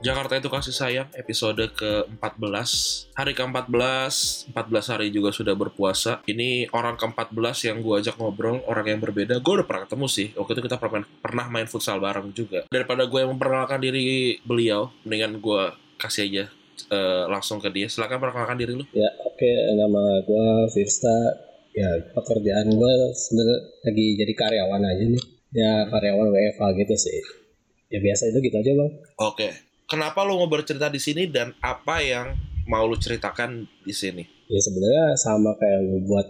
Jakarta itu kasih sayang episode ke-14. Hari ke-14 14 hari juga sudah berpuasa. Ini orang ke-14 yang gue ajak ngobrol Orang yang berbeda. Gue udah pernah ketemu sih. Waktu itu kita pernah, pernah main futsal bareng juga. Daripada gue yang memperkenalkan diri beliau Mendingan gue kasih aja uh, langsung ke dia. Silahkan perkenalkan diri lu. Ya oke. Nama gue Firsta. Ya pekerjaan gue sebenarnya lagi jadi karyawan aja nih. Ya karyawan WFH gitu sih. Ya biasa itu gitu aja bang. Oke Kenapa lu mau bercerita di sini dan apa yang mau lu ceritakan di sini? Ya sebenarnya sama kayak lu buat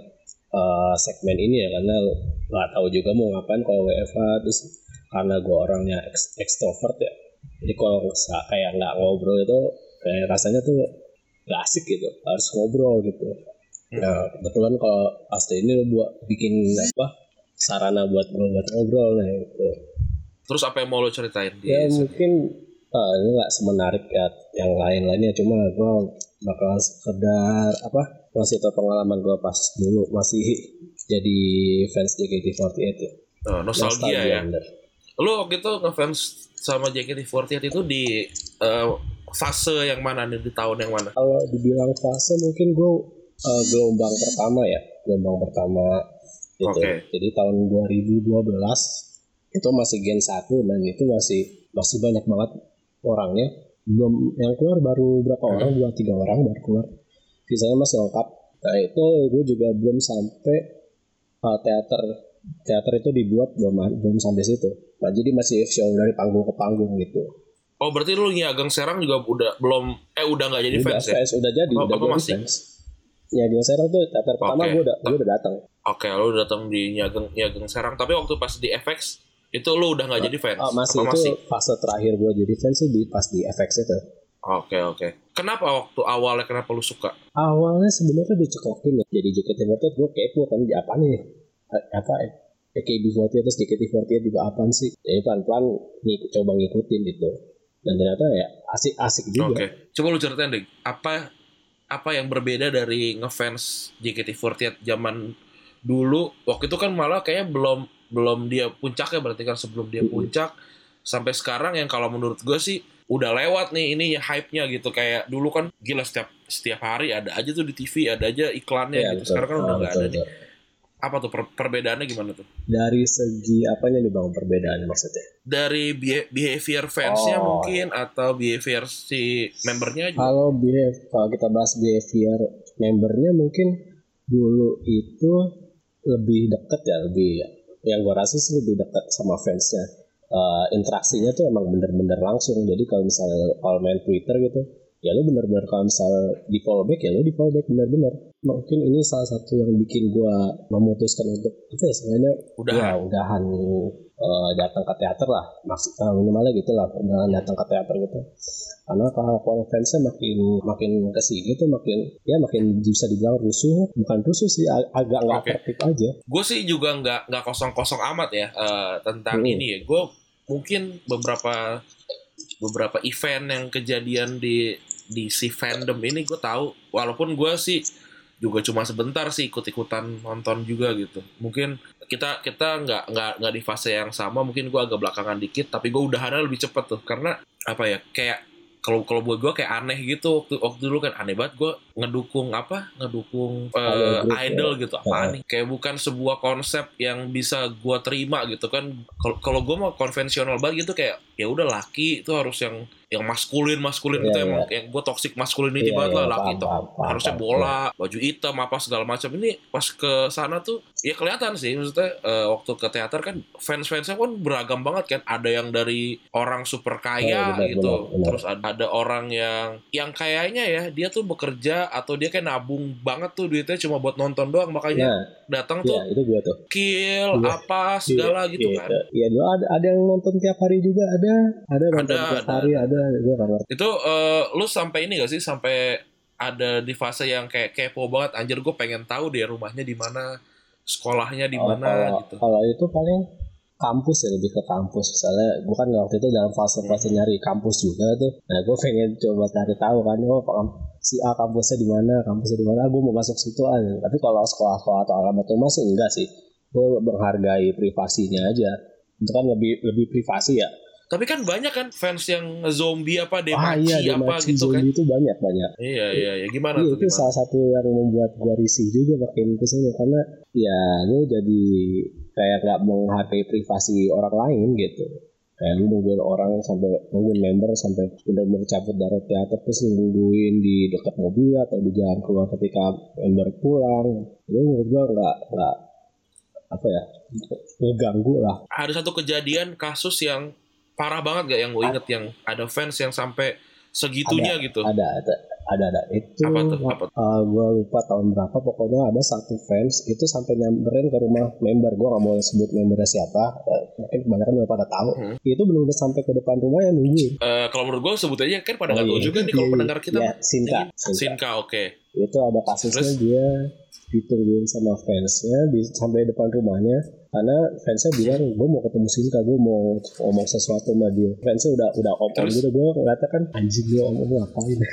uh, segmen ini ya karena nggak tahu juga mau ngapain kalau WFH terus karena gue orangnya extrovert ya jadi kalau kayak nggak ngobrol itu kayak rasanya tuh gak asik gitu harus ngobrol gitu hmm. nah kebetulan kalau pasti ini lu buat bikin apa sarana buat buat ngobrol nih gitu terus apa yang mau lo ceritain ya mungkin uh, ini nggak semenarik ya yang lain-lainnya cuma gue bakal sekedar apa masih tau pengalaman gue pas dulu masih jadi fans JKT48 ya. Oh, nostalgia, ya. Bener. Lu waktu itu ngefans sama JKT48 itu di uh, fase yang mana nih di tahun yang mana? Kalau dibilang fase mungkin gue uh, gelombang pertama ya, gelombang pertama gitu. Okay. Jadi tahun 2012 itu masih gen 1 dan itu masih masih banyak banget orangnya belum yang keluar baru berapa hmm. orang dua tiga orang baru keluar sisanya masih lengkap nah itu gue juga belum sampai uh, teater teater itu dibuat belum belum sampai situ nah jadi masih show dari panggung ke panggung gitu oh berarti lu Ageng Serang juga udah belum eh udah nggak jadi udah, fans ya fans, udah jadi oh, udah jadi masih? fans Ya di Serang tuh teater okay. pertama gue udah gue udah datang. Oke, okay, lu datang di Nyageng Nyageng Serang. Tapi waktu pas di FX itu lu udah nggak jadi fans? Oh, masih Apa itu masih? fase terakhir gue jadi fans sih di pas di FX itu. Oke okay, oke. Okay. Kenapa waktu awalnya kenapa lu suka? Awalnya sebenarnya dicekokin ya. Jadi JKT48 gue kepo kan di apa nih? Apa ya? AKB48 terus JKT48 juga apa sih? Jadi pelan-pelan ngikut coba ngikutin gitu. Dan ternyata ya asik-asik juga. Oke. Okay. Coba lu ceritain deh, apa apa yang berbeda dari ngefans JKT48 zaman dulu? Waktu itu kan malah kayaknya belum belum dia puncaknya berarti kan sebelum dia puncak. Sampai sekarang yang kalau menurut gue sih udah lewat nih ini hype-nya gitu. Kayak dulu kan gila setiap setiap hari ada aja tuh di TV ada aja iklannya ya, gitu. betul. sekarang kan udah nggak ada nih. apa tuh per perbedaannya gimana tuh? Dari segi apanya nih bang perbedaannya maksudnya? Dari behavior fansnya oh. mungkin atau behavior si membernya juga? Kalau behavior kalau kita bahas behavior membernya mungkin dulu itu lebih deket ya lebih yang gue rasa sih lebih dekat sama fansnya. Uh, interaksinya tuh emang bener-bener langsung. Jadi kalau misalnya kalau main Twitter gitu ya lo bener-bener kalau misalnya di follow back ya lo di follow back bener-bener mungkin ini salah satu yang bikin gue memutuskan untuk itu ya sebenarnya udahan. ya udahan uh, datang ke teater lah maksud uh, minimalnya gitu lah udahan datang ke teater gitu karena kalau fansnya makin makin ke sini tuh makin ya makin bisa dibilang rusuh bukan rusuh sih ag agak nggak okay. aja gue sih juga nggak nggak kosong kosong amat ya uh, tentang hmm. ini ya gue mungkin beberapa beberapa event yang kejadian di di si fandom ini gue tahu walaupun gue sih juga cuma sebentar sih ikut ikutan nonton juga gitu. Mungkin kita kita nggak nggak nggak di fase yang sama mungkin gue agak belakangan dikit tapi gue udahannya lebih cepet tuh. Karena apa ya kayak kalau kalau buat gue kayak aneh gitu waktu waktu dulu kan aneh banget gue ngedukung apa? Ngedukung uh, idol gitu. Apa aneh kayak bukan sebuah konsep yang bisa gue terima gitu kan. Kalau gue mau konvensional banget gitu kayak ya udah laki itu harus yang yang maskulin maskulin Iya, gitu iya. emang. yang gue toxic masculinity Iya, banget iya, lah laki paham, itu. harusnya bola baju hitam apa segala macam. Ini pas ke sana tuh ya kelihatan sih. Maksudnya eh, waktu ke teater kan fans fansnya kan beragam banget kan. Ada yang dari orang super kaya benar, gitu. benar, benar. terus ada, ada orang yang yang kayaknya ya dia tuh bekerja atau dia kayak nabung banget tuh duitnya cuma buat nonton doang makanya Nah, datang tuh ya itu gue tuh. kill Iya. apa segala gitu Iya, kan. Iya, dulu ada, ada yang nonton tiap hari juga ada, ada nonton Ada, tiap ada, hari ada, gue gak ngerti. itu eh, lu sampai ini gak sih? Sampai ada di fase yang kayak kepo banget anjir gue pengen tahu deh rumahnya di mana sekolahnya di Oh, mana kalau, gitu. kalau itu paling kampus ya lebih ke kampus. Misalnya gue kan waktu itu dalam fase-fase Hmm. nyari kampus juga tuh. Nah gue pengen coba cari tahu kan oh si A kampusnya di mana kampusnya di mana gue mau masuk situ aja. Tapi kalau sekolah-sekolah atau alamat rumah sih enggak sih. Gue menghargai privasinya aja. Itu kan lebih lebih privasi ya tapi kan banyak kan fans yang zombie apa ah demaci iya apa Demaci gitu kan. itu banyak banyak. Iya iya iya. Gimana Iya tuh itu gimana? salah satu yang membuat gua risih juga makin ke sini karena ya lu jadi kayak nggak menghargai privasi orang lain gitu. Kayak lu nungguin orang sampai nungguin member sampai benar-benar cabut dari teater terus nungguin di dekat mobil atau di jalan keluar ketika member pulang. Itu menurut gua nggak nggak apa ya ngeganggu lah. Ada satu kejadian kasus yang parah banget gak yang gue inget yang ada fans yang sampai segitunya gitu ada ada ada ada itu Apa tuh? Apa tuh? uh, gue lupa tahun berapa pokoknya ada satu fans itu sampai nyamperin ke rumah member gue nggak mau sebut membernya siapa uh, mungkin kebanyakan udah pada tahu Hmm. itu benar-benar sampai ke depan rumah yang nungguin Eh, kalau menurut gue sebut aja kan pada nggak tahu iya. juga nih kalau Iya, pendengar kita ya, Sinta, Sinta. Sinka oke itu ada kasusnya Terus? dia ditungguin sama fansnya di, sampai depan rumahnya karena fansnya bilang gue mau ketemu Sinta gue mau ngomong sesuatu sama dia fansnya udah udah open gitu gue ngeliatnya kan anjing gue ngomong ngapain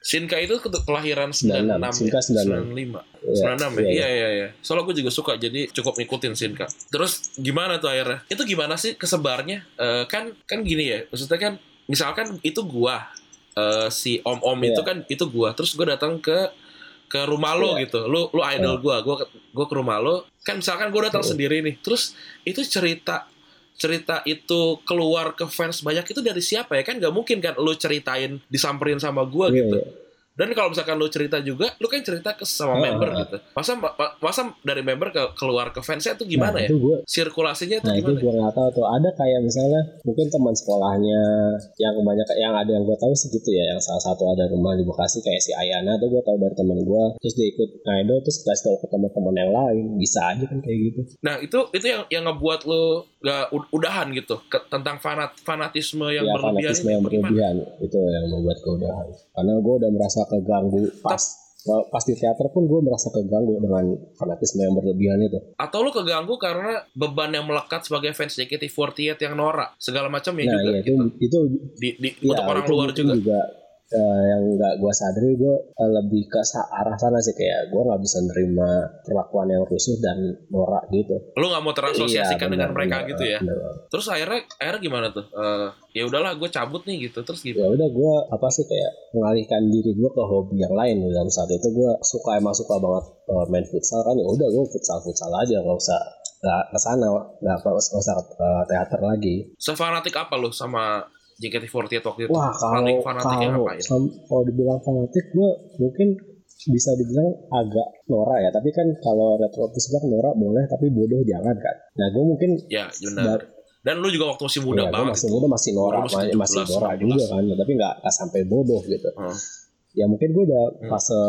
Sinka itu ke- kelahiran 96 96, Sinka ya? 96. 95 Iya, 96 ya? iya, Iya iya iya. Soalnya gue juga suka jadi cukup ngikutin Sinka. Terus gimana tuh akhirnya? Itu gimana sih kesebarnya? Eh, kan kan gini ya. Maksudnya kan misalkan itu gua eh, si om-om Iya. itu kan itu gua. Terus gue datang ke ke rumah lo Iya. gitu. Lu lu idol gua. Gua ke, gua ke rumah lo. Kan misalkan gue datang Iya. sendiri nih. Terus itu cerita cerita itu keluar ke fans banyak itu dari siapa ya kan nggak mungkin kan lu ceritain disamperin sama gua Iya, gitu. Dan kalau misalkan lu cerita juga, lu kan cerita ke sama Ah, member gitu. Masa ma- masa dari member ke keluar ke fansnya itu gimana nah, ya? itu gue Sirkulasinya itu Nah itu gimana? ya? gue nggak tahu tuh ada kayak misalnya mungkin teman sekolahnya yang banyak yang ada yang gue tahu sih gitu ya yang salah satu ada rumah di Bekasi kayak si Ayana tuh gue tahu dari teman gue terus dia ikut idol terus kasih tahu ke teman-teman yang lain bisa aja kan kayak gitu Nah itu itu yang yang ngebuat lu gak ud- udahan gitu ke, tentang fanat fanatisme yang ya berlebihan fanatisme yang berlebihan itu yang membuat gue udahan karena gue udah merasa keganggu pas pas di teater pun gue merasa keganggu dengan fanatisme yang berlebihan itu Atau lu keganggu karena beban yang melekat sebagai fans JKT48 yang norak segala macam ya nah juga iya itu gitu. itu Di, di, ya, untuk orang itu luar juga. juga eh, yang nggak gue sadari gue eh, lebih ke arah sana sih kayak gue nggak bisa nerima perlakuan yang rusuh dan norak gitu Lu nggak mau terasosiasikan Iya, dengan benar, mereka benar, gitu ya? benar. Terus akhirnya akhirnya gimana tuh? Eh, ya udahlah gue cabut nih gitu. Terus ya gimana? udah gue apa sih kayak mengalihkan diri gue ke hobi yang lain dalam saat itu gue suka emang suka banget eh, main futsal kan ya udah gue futsal futsal aja nggak usah nggak ke sana nggak nggak usah ke teater lagi Sefanatik apa lu sama JKT48 waktu itu? wah Paling kalau fanatiknya kalau ngapain? sam- kalau dibilang fanatik gue mungkin bisa dibilang agak norak ya tapi kan kalau retrotis bilang norak boleh tapi bodoh jangan kan nah gue mungkin Ya benar. Dan lu juga waktu masih muda ya, banget masih muda masih norak Lu masih masih, masih 17, norak 18. juga kan tapi nggak nggak sampai bodoh gitu Hmm. ya mungkin gue udah Hmm. fase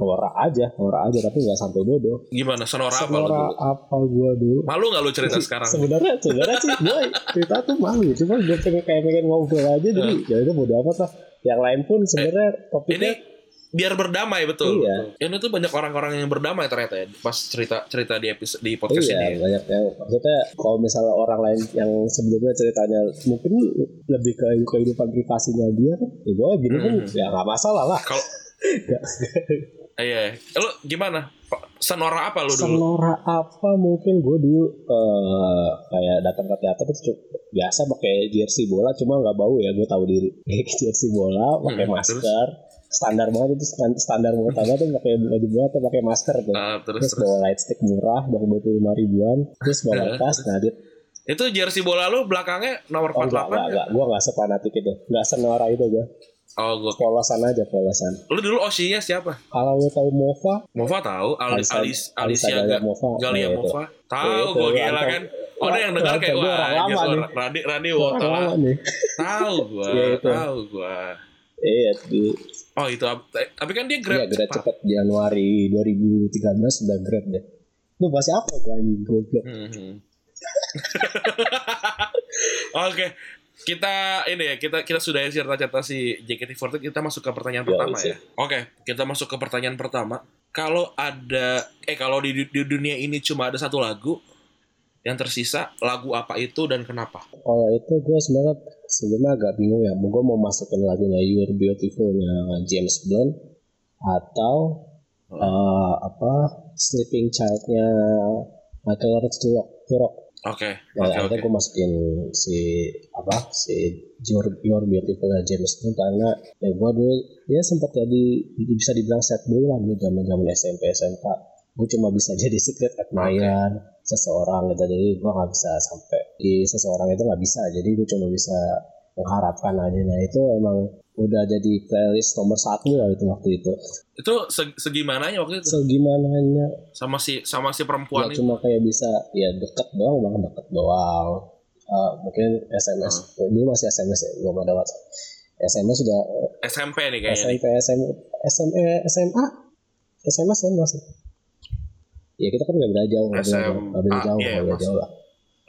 norak aja norak aja tapi nggak sampai bodoh Gimana? Sonora apa lu Senora dulu? apa gue dulu Malu nggak lu cerita sekarang? sebenarnya sebenarnya sih gue cerita tuh malu cuma gue pengen kayak pengen ngobrol aja jadi ya itu bodo amat lah yang lain pun sebenarnya Eh, Ini topiknya biar berdamai betul. Iya. Ini tuh banyak orang-orang yang berdamai ternyata ya pas cerita cerita di episode di podcast iya ini. ya. banyak yang maksudnya kalau misalnya orang lain yang sebelumnya ceritanya mungkin lebih ke kehidupan privasinya dia kan ya gue gini kan Hmm. ya nggak masalah lah Kalau iya, lu gimana? Senora apa lu dulu? Senora apa mungkin gue dulu eh, kayak datang ke teater itu cukup biasa pakai jersey bola cuma nggak bau ya gue tahu diri jersey bola pakai Hmm, masker standar banget itu stand- standar pertama tuh pakai baju bola atau pakai masker tuh Ah, terus terus terus. bawa light stick murah dari dua puluh lima ribuan terus bawa tas nah dia Itu jersey bola lu belakangnya nomor Oh, enggak, 48 enggak, enggak. Gue enggak sepanatik itu. Enggak senora itu gue. Oh, gua. Polosan aja, polosan. Lu dulu Oshinya siapa? Kalau lu tahu Mova, Mova tahu, Al Alisa- Alis, Alicia Galia Ga- Mova. Galia Iya, itu. Mova. Tahu itu, gua gila kan. Oh, ada yang dengar kayak gua wah, orang ini lama nih. Radi Radi orang Wota lah. lama nih. Tahu gua, Iya, itu. tahu gua. Iya, Oh, itu eh, tapi kan dia Iya, grab cepat. cepet Januari 2013 udah grade deh. Lu masih apa gue anjing goblok. Mhm. Oke, kita ini ya kita kita sudah cerita-cerita si JKT48 kita masuk ke pertanyaan Ya, pertama ya. Oke, kita masuk ke pertanyaan pertama. Kalau ada eh kalau di, di dunia ini cuma ada satu lagu yang tersisa, lagu apa itu dan kenapa? Kalau itu gue sebenarnya sebelumnya agak bingung ya. Gue mau masukin lagunya You're Beautiful-nya James Blunt atau Hmm. eh, apa Sleeping Child-nya Michael Turok. Turok. Oke, Nah, oke, akhirnya oke. gue masukin si apa si You're, You're Beautiful-nya James Blunt karena ya gue dulu ya sempat jadi bisa dibilang sad boy lah dulu zaman zaman SMP SMK. Gue cuma bisa jadi secret admirer seseorang gitu jadi gue nggak bisa sampai di seseorang itu nggak bisa jadi gue cuma bisa mengharapkan aja nah itu emang udah jadi playlist nomor satu lah itu waktu itu. Itu se- segimananya waktu itu? Segimananya. Sama si sama si ya perempuan itu? cuma kayak bisa ya deket doang bang deket doang. Eh, mungkin SMS dulu masih SMS ya belum ada WhatsApp. SMS sudah SMP nih kayaknya. SMP SM, SMA SMA SMS kan masih. Ya kita kan nggak beda jauh nggak beda nggak jauh iya, nggak beda masih. jauh lah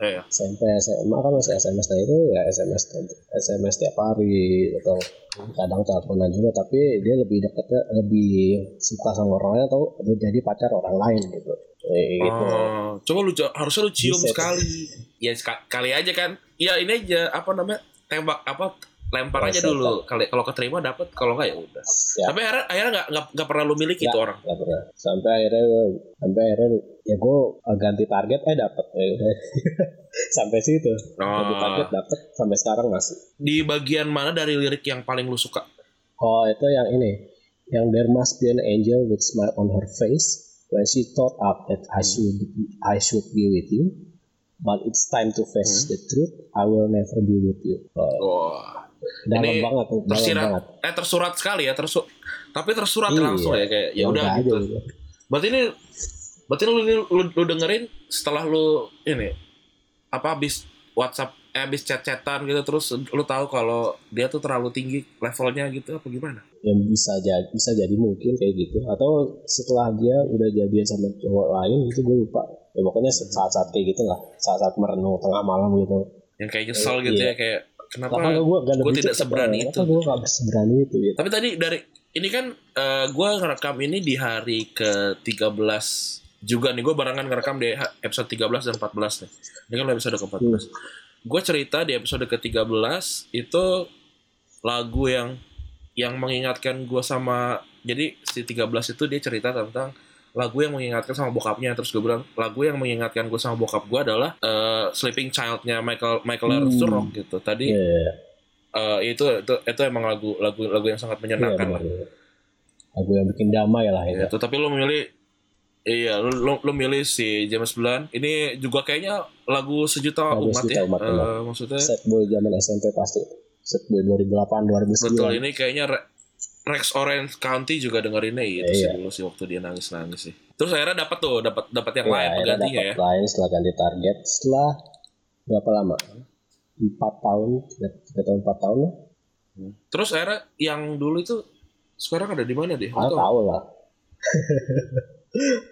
Iya. SMP SMA kan masih SMS nah itu ya SMS SMS tiap hari atau kadang teleponan juga tapi dia lebih dekatnya lebih suka sama orang lain atau jadi pacar orang lain gitu kayak gitu Oh, coba lu harusnya lu cium Bisa, sekali. Ya seka- kali aja kan. Ya ini aja apa namanya? tembak apa lempar aja dulu. Kali kalau keterima dapat, kalau enggak ya udah. Ya. Tapi akhirnya akhirnya nggak nggak nggak pernah lu miliki Nggak. itu orang. Pernah. Sampai akhirnya sampai akhirnya ya gue ganti target eh dapet. Ya sampai situ. Ganti target Oh, dapet. Sampai sekarang masih. Di bagian mana dari lirik yang paling lu suka? oh itu yang ini. Yang there must be an angel with smile on her face when she thought up that I should I should be with you. But it's time to face the truth I will never be with you. Oh, Wah, dalam Ini banget tersirat, banget eh tersurat sekali ya, tersu tapi tersurat Iya. langsung ya kayak ya udah aja gitu. gitu. Berarti ini berarti lu, lu, lu, lu dengerin setelah lu ini apa habis WhatsApp eh, habis chat-chatan gitu terus lu tahu kalau dia tuh terlalu tinggi levelnya gitu apa gimana? yang bisa jadi bisa jadi mungkin kayak gitu atau setelah dia udah jadian sama cowok lain itu gue lupa ya pokoknya saat-saat kayak gitu lah saat-saat merenung tengah malam gitu Yang kayak nyesel gitu Iya. ya kayak kenapa? Gue tidak seberani itu? Gue gak seberani itu gitu. Tapi tadi dari ini kan eh, gua ngerekam ini di hari ke 13 juga nih gue barengan ngerekam di episode 13 dan 14 nih. Ini kan episode ke 14. Hmm. Gue cerita di episode ke 13 itu lagu yang yang mengingatkan gue sama jadi si 13 itu dia cerita tentang lagu yang mengingatkan sama bokapnya terus gue bilang lagu yang mengingatkan gue sama bokap gue adalah eh, Sleeping Child-nya Michael Michael Hmm. Gitu. Tadi Iya, iya, eh, itu itu itu emang lagu lagu lagu yang sangat iya, menyenangkan lah. benar. Lagu yang bikin damai lah Ya, itu. tapi lu milih Iya, lu, lu, lu milih si James Blunt. Ini juga kayaknya lagu sejuta Lagu umat sejuta ya. umat, benar. maksudnya Set boy zaman SMP pasti. Set boy 2008 2009. betul ini kayaknya Re- Rex Orange County juga dengerinnya itu sih Iya. dulu sih waktu dia nangis-nangis sih. Terus akhirnya dapat tuh, dapat dapat yang Ya, lain penggantinya ya. dapat lain setelah ganti target setelah berapa lama? Empat tahun, tiga, tahun empat tahun lah. Terus akhirnya yang dulu itu sekarang ada di mana deh? Ah, tahu? lah.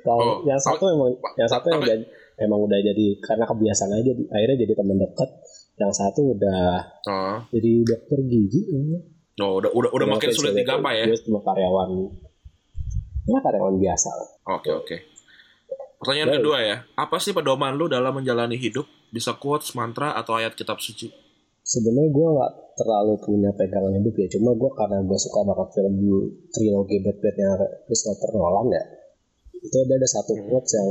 tahu. Oh, yang satu emang, yang satu yang jadi, emang udah jadi karena kebiasaan aja, di- akhirnya jadi teman dekat. Yang satu udah Oh, jadi dokter gigi. ya. Oh, udah udah udah makin Dia sulit digapai ya. Cuma karyawan, ya karyawan biasa lah. Oke oke. Pertanyaan Baik. kedua ya, apa sih pedoman lu dalam menjalani hidup? Bisa quotes, mantra, atau ayat kitab suci? Sebenarnya gue nggak terlalu punya pegangan hidup ya, cuma gue karena gue suka banget film trilogi Batman-nya Christopher Nolan ya, itu ada ada satu Hmm. quotes yang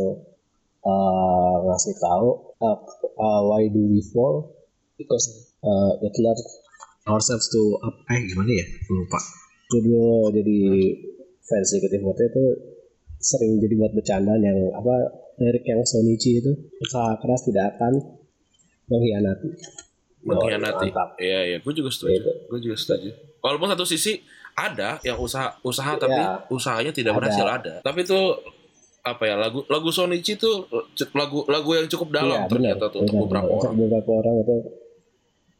uh, ngasih tahu uh, uh, why do we fall because uh, it learn ourselves to up eh gimana ya lupa gue dulu jadi fans JKT48 itu sering jadi buat bercandaan yang apa lirik yang Sonichi itu usaha keras tidak akan mengkhianati. mengkhianati. Mantap. Iya iya, gue juga setuju. Gitu. Gue juga setuju. Walaupun satu sisi ada yang usaha usaha tapi Iya. usahanya tidak Ada. berhasil ada. Tapi itu apa ya lagu lagu Sonichi itu lagu lagu yang cukup dalam benar. ternyata tuh untuk benar, beberapa benar. Untuk orang. beberapa orang itu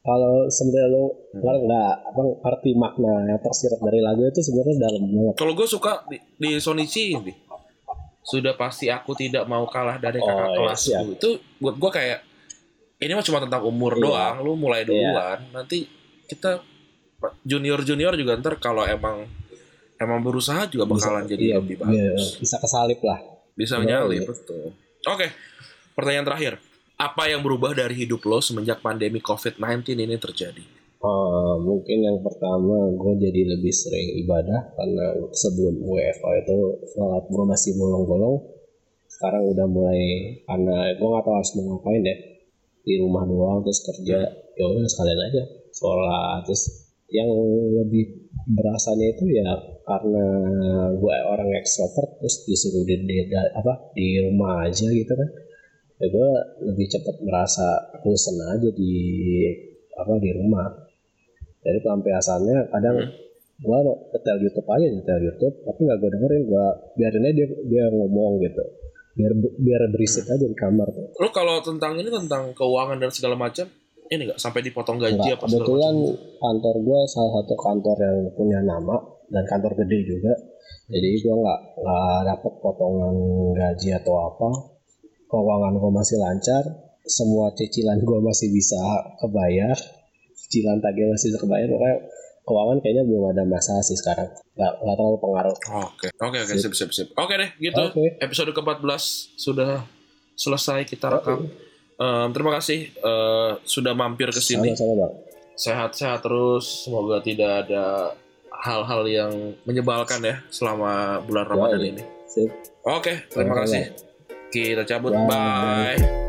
kalau sebenarnya lo Hmm. nggak nggak apa arti makna yang tersirat dari lagu itu sebenarnya dalam banget. Kalau gue suka di, di Sonichi ini sudah pasti aku tidak mau kalah dari kakak Oh, iya, kelasku siap. itu buat gue kayak ini mah cuma tentang umur Iya. doang lu mulai duluan nanti kita junior junior juga ntar kalau emang emang berusaha juga bakalan jadi iya, lebih iya, bagus bisa kesalip lah. bisa Benar, nyalip iya. betul oke pertanyaan terakhir apa yang berubah dari hidup lo semenjak pandemi COVID-19 ini terjadi? Eh, mungkin yang pertama gue jadi lebih sering ibadah karena sebelum WFA itu sholat gue masih bolong-bolong. Sekarang udah mulai karena gue nggak tahu harus mau ngapain deh di rumah doang terus kerja ya udah sekalian aja sholat. Terus yang lebih berasanya itu ya karena gue orang ekstrovert terus disuruh di, di- da- apa di rumah aja gitu kan ya gue lebih cepat merasa bosen aja di apa di rumah. Jadi pelampiasannya kadang Hmm. gua nyetel YouTube aja nyetel YouTube tapi nggak gue dengerin gua biarin aja dia dia ngomong gitu. Biar biar berisik Hmm. aja di kamar tuh. Lo kalau tentang ini tentang keuangan dan segala macam ini nggak? Sampai dipotong gaji Enggak, apa kebetulan kantor gua salah satu kantor yang punya nama dan kantor gede juga. Jadi gua nggak nggak dapet potongan gaji atau apa keuangan gua masih lancar semua cicilan gua masih bisa kebayar cicilan tagih masih bisa kebayar pokoknya keuangan kayaknya belum ada masalah sih sekarang nggak nggak terlalu pengaruh Oke, oke, oke, sip, sip, sip. Oke deh, gitu. Oke. Episode ke-14 sudah selesai kita rekam. Em, terima kasih eh, sudah mampir ke sini. Sehat-sehat terus. Semoga tidak ada hal-hal yang menyebalkan ya selama bulan Ramadan Yoi. ini. Sip. Oke, terima Sama-sama. kasih. Kita cabut. Bye. Bye.